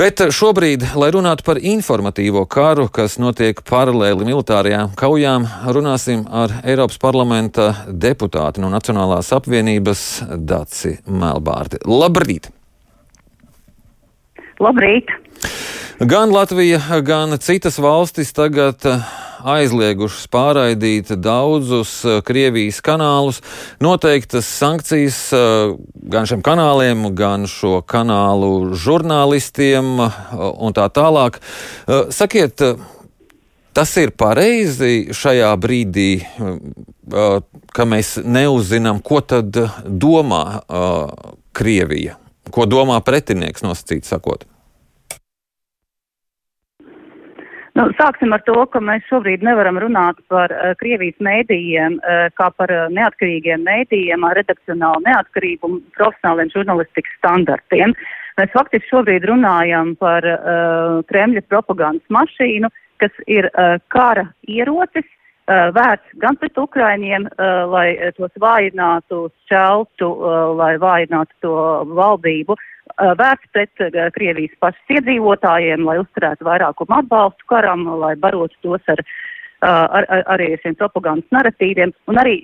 Bet šobrīd, lai runātu par informatīvo karu, kas notiek paralēli militārajām kaujām, runāsim ar Eiropas parlamenta deputāti no Nacionālās apvienības Daci Melbārdi. Labrīt! Labrīt! Gan Latvija, gan citas valstis tagad aizliegušas pārraidīt daudzus eh, Krievijas kanālus. Noteiktas sankcijas eh, gan šiem kanāliem, gan šo kanālu žurnālistiem eh, un tā tālāk. Sakiet, tas ir pareizi šajā brīdī, ka mēs neuzzinām, ko tad domā Krievija, ko domā pretinieks nosacīt sakot. Nu, sāksim ar to, ka mēs šobrīd nevaram runāt par uh, Krievijas mēdījiem uh, kā par uh, neatkarīgiem mēdījiem ar redakcionālu neatkarību un profesionāliem žurnalistikas standartiem. Mēs faktiski šobrīd runājam par uh, Kremļa propagandas mašīnu, kas ir uh, kara ierocis, uh, vērts gan pret Ukraiņiem, uh, lai tos vājinātu, šķeltu, uh, lai vājinātu to valdību, Uh, vērts pret uh, Krievijas pašas iedzīvotājiem, lai uzturētu vairākumu atbalstu karam, lai barotu tos ar, uh, ar, ar, arī ar šiem propagandas narratīviem. Un arī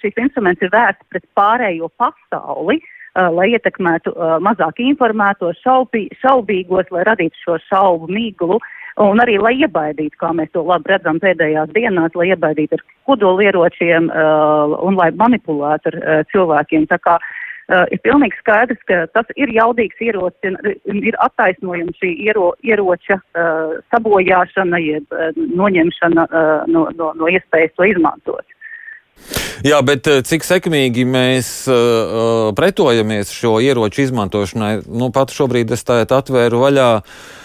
šis instruments ir vērts pret pārējo pasauli, lai ietekmētu mazāk informētos, šaubī, šaubīgos, lai radītu šo šaubu mīglu. Un arī, lai iebaidītu, kā mēs to labi redzam pēdējās dienās, lai iebaidītu ar kodolieročiem uh, un lai manipulētu ar uh, cilvēkiem. Tā kā uh, uh, ir pilnīgi skaidrs, ka tas ir jaudīgs ierocis un ir attaisnojama šī iero, ieroča uh, sabojāšana, jeb uh, noņemšana uh, no, no, no iespējas to izmantot. Jā, bet cik sekmīgi mēs uh, pretojamies šo ieroču izmantošanai? Nu, pat šobrīd es tā atvēru vaļā Uh,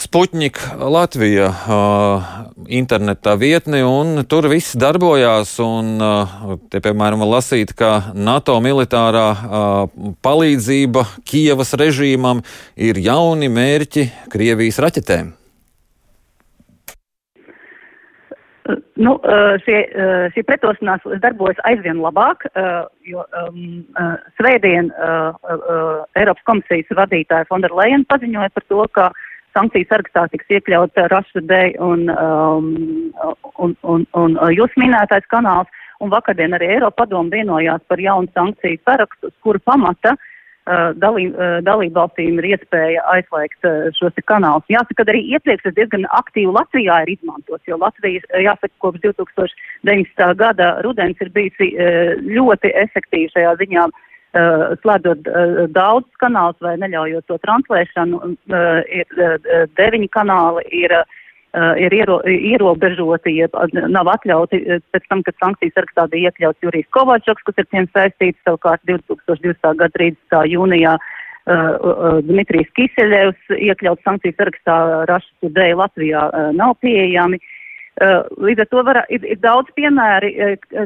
Sputnik Latvija internetā vietni, un tur viss darbojās. Un, te, piemēram, lasīt, ka NATO militārā palīdzība Kievas režīmam ir jauni mērķi Krievijas raķetēm. Nu, šie, šī pretošanās darbojas aizvien labāk, jo um, svētdien Eiropas komisijas vadītāja Fonda Lejena paziņoja par to, ka sankciju sarakstā tiks iekļauts Russia Day un, um, un, un, un jūs minētais kanāls. Un vakardien arī Eiropa padomu vienojās par jaunu sankciju sarakstu, uz kuru pamata uh, Uh, uh, dalību valstīm ir iespēja aizslēgt uh, šos kanālus. Jāsaka, ka arī iepriekš tas diezgan aktīvi Latvijā ir izmantots, jo Latvijas, jāsaka, kopš 2019. gada rudens ir bijusi ļoti efektīva šajā ziņā, slēdzot daudz kanālus vai neļaujot to translēšanu. Ir deviņi kanāli, ir uh, ir iero, ierobežoti, ja nav atļauti pēc tam, kad sankcijas sarakstā bija iekļauts Jurijs Kovačoks, kas ir tiem saistīts savukārt 2020. gada 30. jūnijā. Uh, Dmitrijs Kiseļevs iekļauts sankciju sarakstā Rašas dēļ Latvijā uh, nav pieejami. Uh, līdz ar to var, ir, ir daudz piemēri,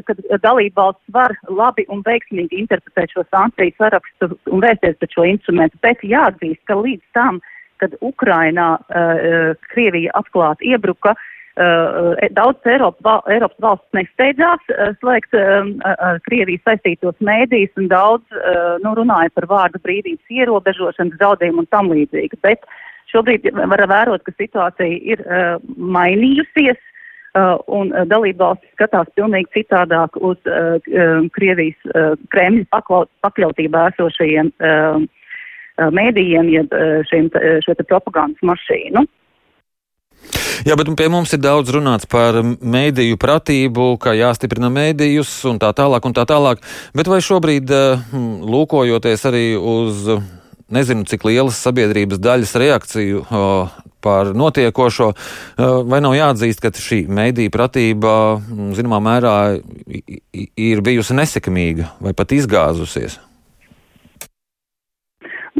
kad dalībvalsts var labi un veiksmīgi interpretēt šo sankciju sarakstu un vērsties pret šo instrumentu, bet jāatzīst, ka līdz tam uh, kad Ukrainā uh, Krievija atklāti iebruka, Uh, daudz Eiropa, Eiropas valsts nesteidzās uh, slēgt uh, ar Krieviju saistītos mēdīs un daudz uh, nu, runāja par vārdu brīvības ierobežošanas zaudējumu un tam līdzīgi. Bet šobrīd var vērot, ka situācija ir uh, mainījusies. Uh, un uh, dalībvalstis skatās pilnīgi citādāk uz uh, Krievijas, Kremļa pakļautībā esošajiem Uh, mēdījiem, jeb uh, šiem, uh, šo propagandas mašīnu. Jā, bet pie mums ir daudz runāts par mēdīju pratību, ka jāstiprina mēdījus un tā tālāk un tā tālāk. Bet vai šobrīd, lūkojoties arī uz nezinu, cik lielas sabiedrības daļas reakciju par notiekošo, vai nav jāatzīst, ka šī mēdīja pratība zināmā mērā ir bijusi nesekmīga vai pat izgāzusies?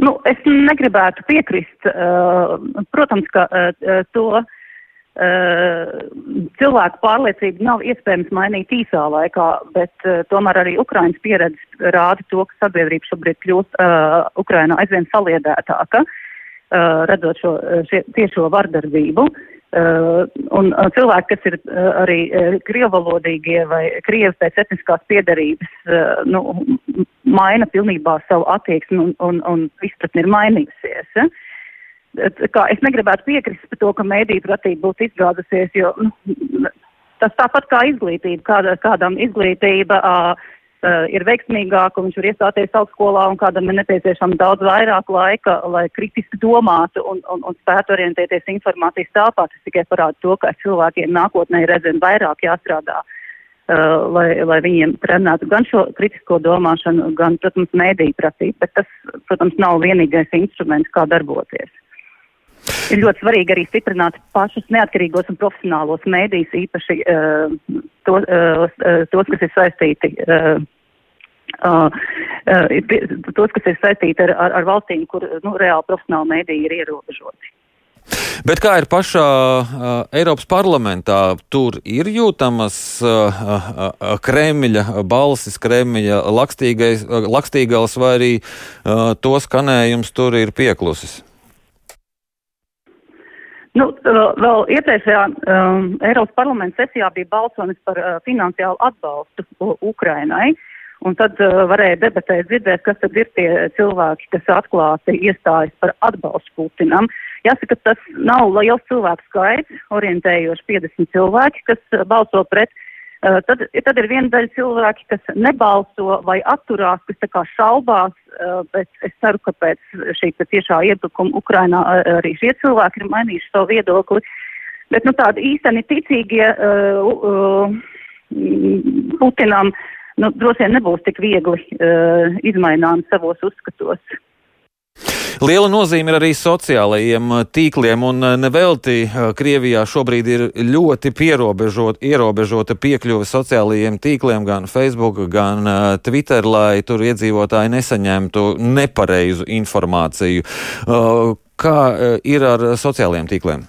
Nu, es negribētu piekrist. Uh, protams, ka uh, to uh, cilvēku pārliecību nav iespējams mainīt īsā laikā, bet tomēr arī Ukrainas pieredze rāda to, ka sabiedrība šobrīd kļūst Ukrainā aizvien saliedētāka, redzot šo tiešo vardarbību. Uh, un uh, cilvēki, kas ir uh, arī krievalodīgie vai krievi pēc etniskās piedarības, nu, maina pilnībā savu attieksmi un, un, un izpratni ir mainījusies. Ja? kā es negribētu piekrist par to, ka mēdī pratība būtu izgāzusies, jo nu, tas tāpat kā izglītība, kāda, kādam izglītība. Uh, uh, ir veiksmīgāka, viņš var iestāties augstskolā un kādam ir nepieciešams daudz vairāk laika, lai kritiski domātu un, un, un spētu orientēties informācijas telpā. Tas tikai parāda to, ka cilvēkiem nākotnē ir redzami vairāk jāstrādā. Uh, lai, lai viņiem trenētu gan šo kritisko domāšanu, gan, protams, mēdīju prasību, bet tas, protams, nav vienīgais instruments, kā darboties. Ir ļoti svarīgi arī stiprināt pašus neatkarīgos un profesionālos mēdījus, īpaši uh, to, uh, tos, kas ir saistīti uh, Uh, uh, tos, kas ir saistīti ar, ar, ar valstīm, kur nu, reāli profesionāli mēdīji ir ierobežoti. Bet kā ir pašā uh, Eiropas parlamentā, tur ir jūtamas uh, uh, Kremļa balsis, Kremļa lakstīgals vai arī uh, to skanējums tur ir pieklusis? Nu, vēl iepriekšējā um, Eiropas parlamenta sesijā bija balsojums par uh, finansiālu atbalstu Ukrainai. Un tad uh, varēja debatēt, dzirdēt, kas tad ir tie cilvēki, kas atklāti iestājas par atbalstu Putinam. Jāsaka, tas nav liels cilvēku skaits, orientējoši 50 cilvēki, kas uh, balso pret. Uh, tad, tad ir viena daļa cilvēki, kas nebalso vai atturās, kas tā kā šaubās, uh, bet es ceru, ka pēc šī tiešā iebrukuma Ukrainā uh, arī šie cilvēki ir mainījuši savu viedokli. Bet nu, tādi īsteni ticīgie uh, uh, Putinam nu, droši vien nebūs tik viegli uh, izmaināms savos uzskatos. Liela nozīme ir arī sociālajiem uh, tīkliem, un uh, nevelti uh, Krievijā šobrīd ir ļoti ierobežota piekļuve sociālajiem tīkliem, gan Facebook, gan Twitter, lai tur iedzīvotāji nesaņemtu nepareizu informāciju. Kā ir ar sociālajiem tīkliem?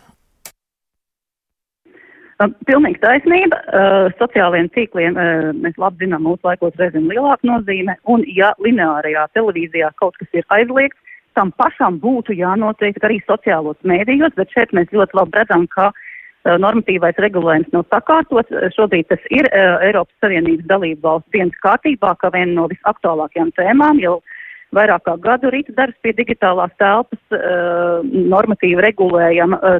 Pilnīgi taisnība. Uh, sociālajiem tīkliem uh, mēs labi zinām, mūsu laikos reizēm lielāka nozīme. Un, ja lineārajā televīzijā kaut kas ir aizliegts, tam pašam būtu jānotiek arī sociālos mēdījos, bet šeit mēs ļoti labi redzam, ka uh, normatīvais regulējums nav sakārtots. Šobrīd tas ir uh, Eiropas Savienības dalību valsts dienas kārtībā, kā viena no visaktuālākajām tēmām. Jau vairāk kā gadu rīta darbs pie digitālās telpas uh, normatīvi regulējama uh,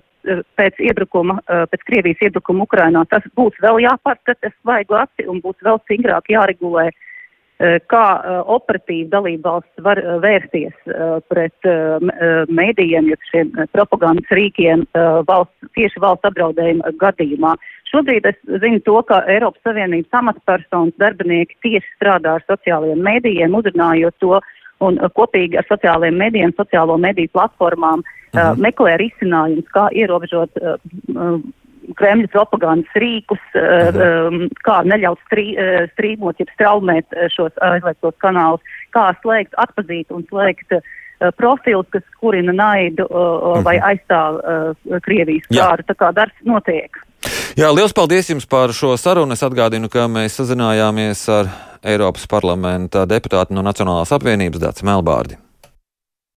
pēc iebrukuma, uh, pēc Krievijas iebrukuma Ukrainā. Tas būs vēl jāpārskata svaigu aci un būs vēl stingrāk jāregulē, uh, kā uh, operatīvi dalībvalsts var uh, vērsties pret mēdījiem, ja šiem propagandas rīkiem valsts, tieši valsts apdraudējuma gadījumā. Šobrīd es zinu to, ka Eiropas Savienības amatpersonas darbinieki tieši strādā ar sociālajiem mēdījiem, uzrunājot to, un kopīgi ar sociālajiem medijiem, sociālo mediju platformām uh, mhm. uh, meklē risinājumus, kā ierobežot Kremļa propagandas rīkus, uh, mhm. um, kā neļaut strī, uh, strīmot, jeb straumēt šos aizliegtos kanālus, kā slēgt, atpazīt un slēgt uh, profilus, kas kurina naidu uh, vai aizstāv uh, Krievijas kāru. Tā kā darbs notiek. Jā, liels paldies jums par šo sarunu. Es atgādinu, ka mēs sazinājāmies ar Eiropas parlamenta deputātu no Nacionālās apvienības Dācis Melbārdi.